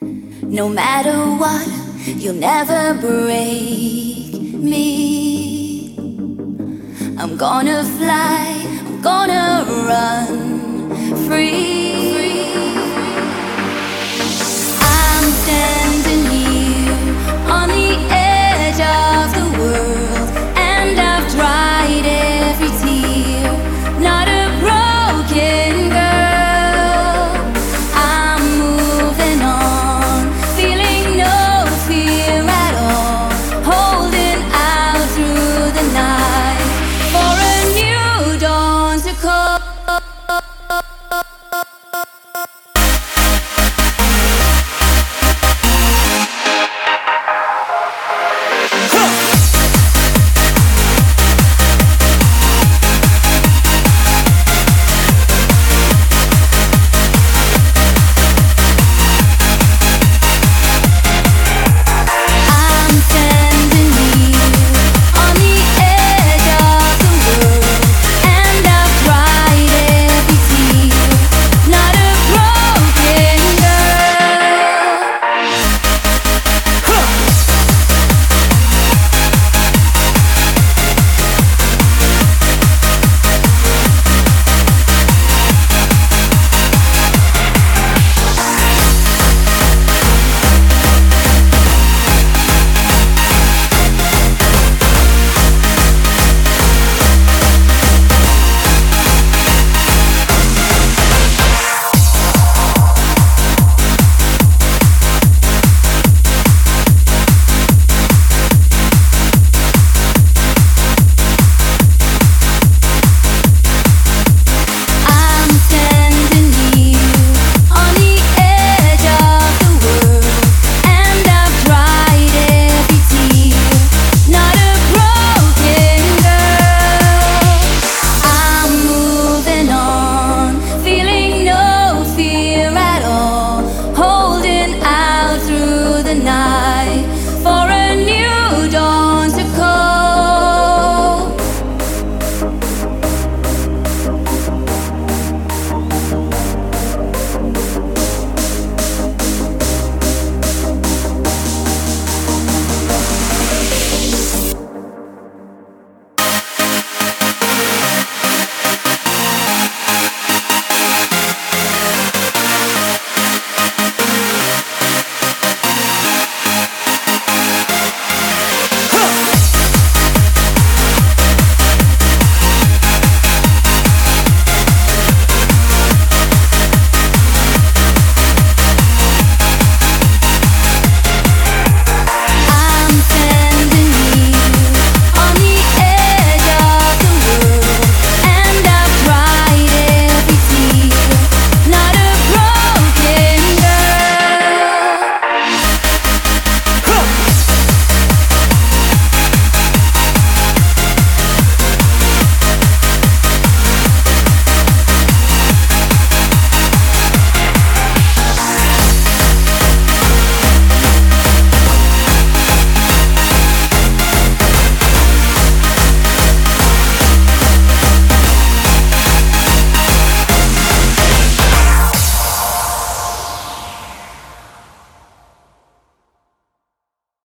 No matter what, you'll never break me. I'm gonna fly, I'm gonna run free.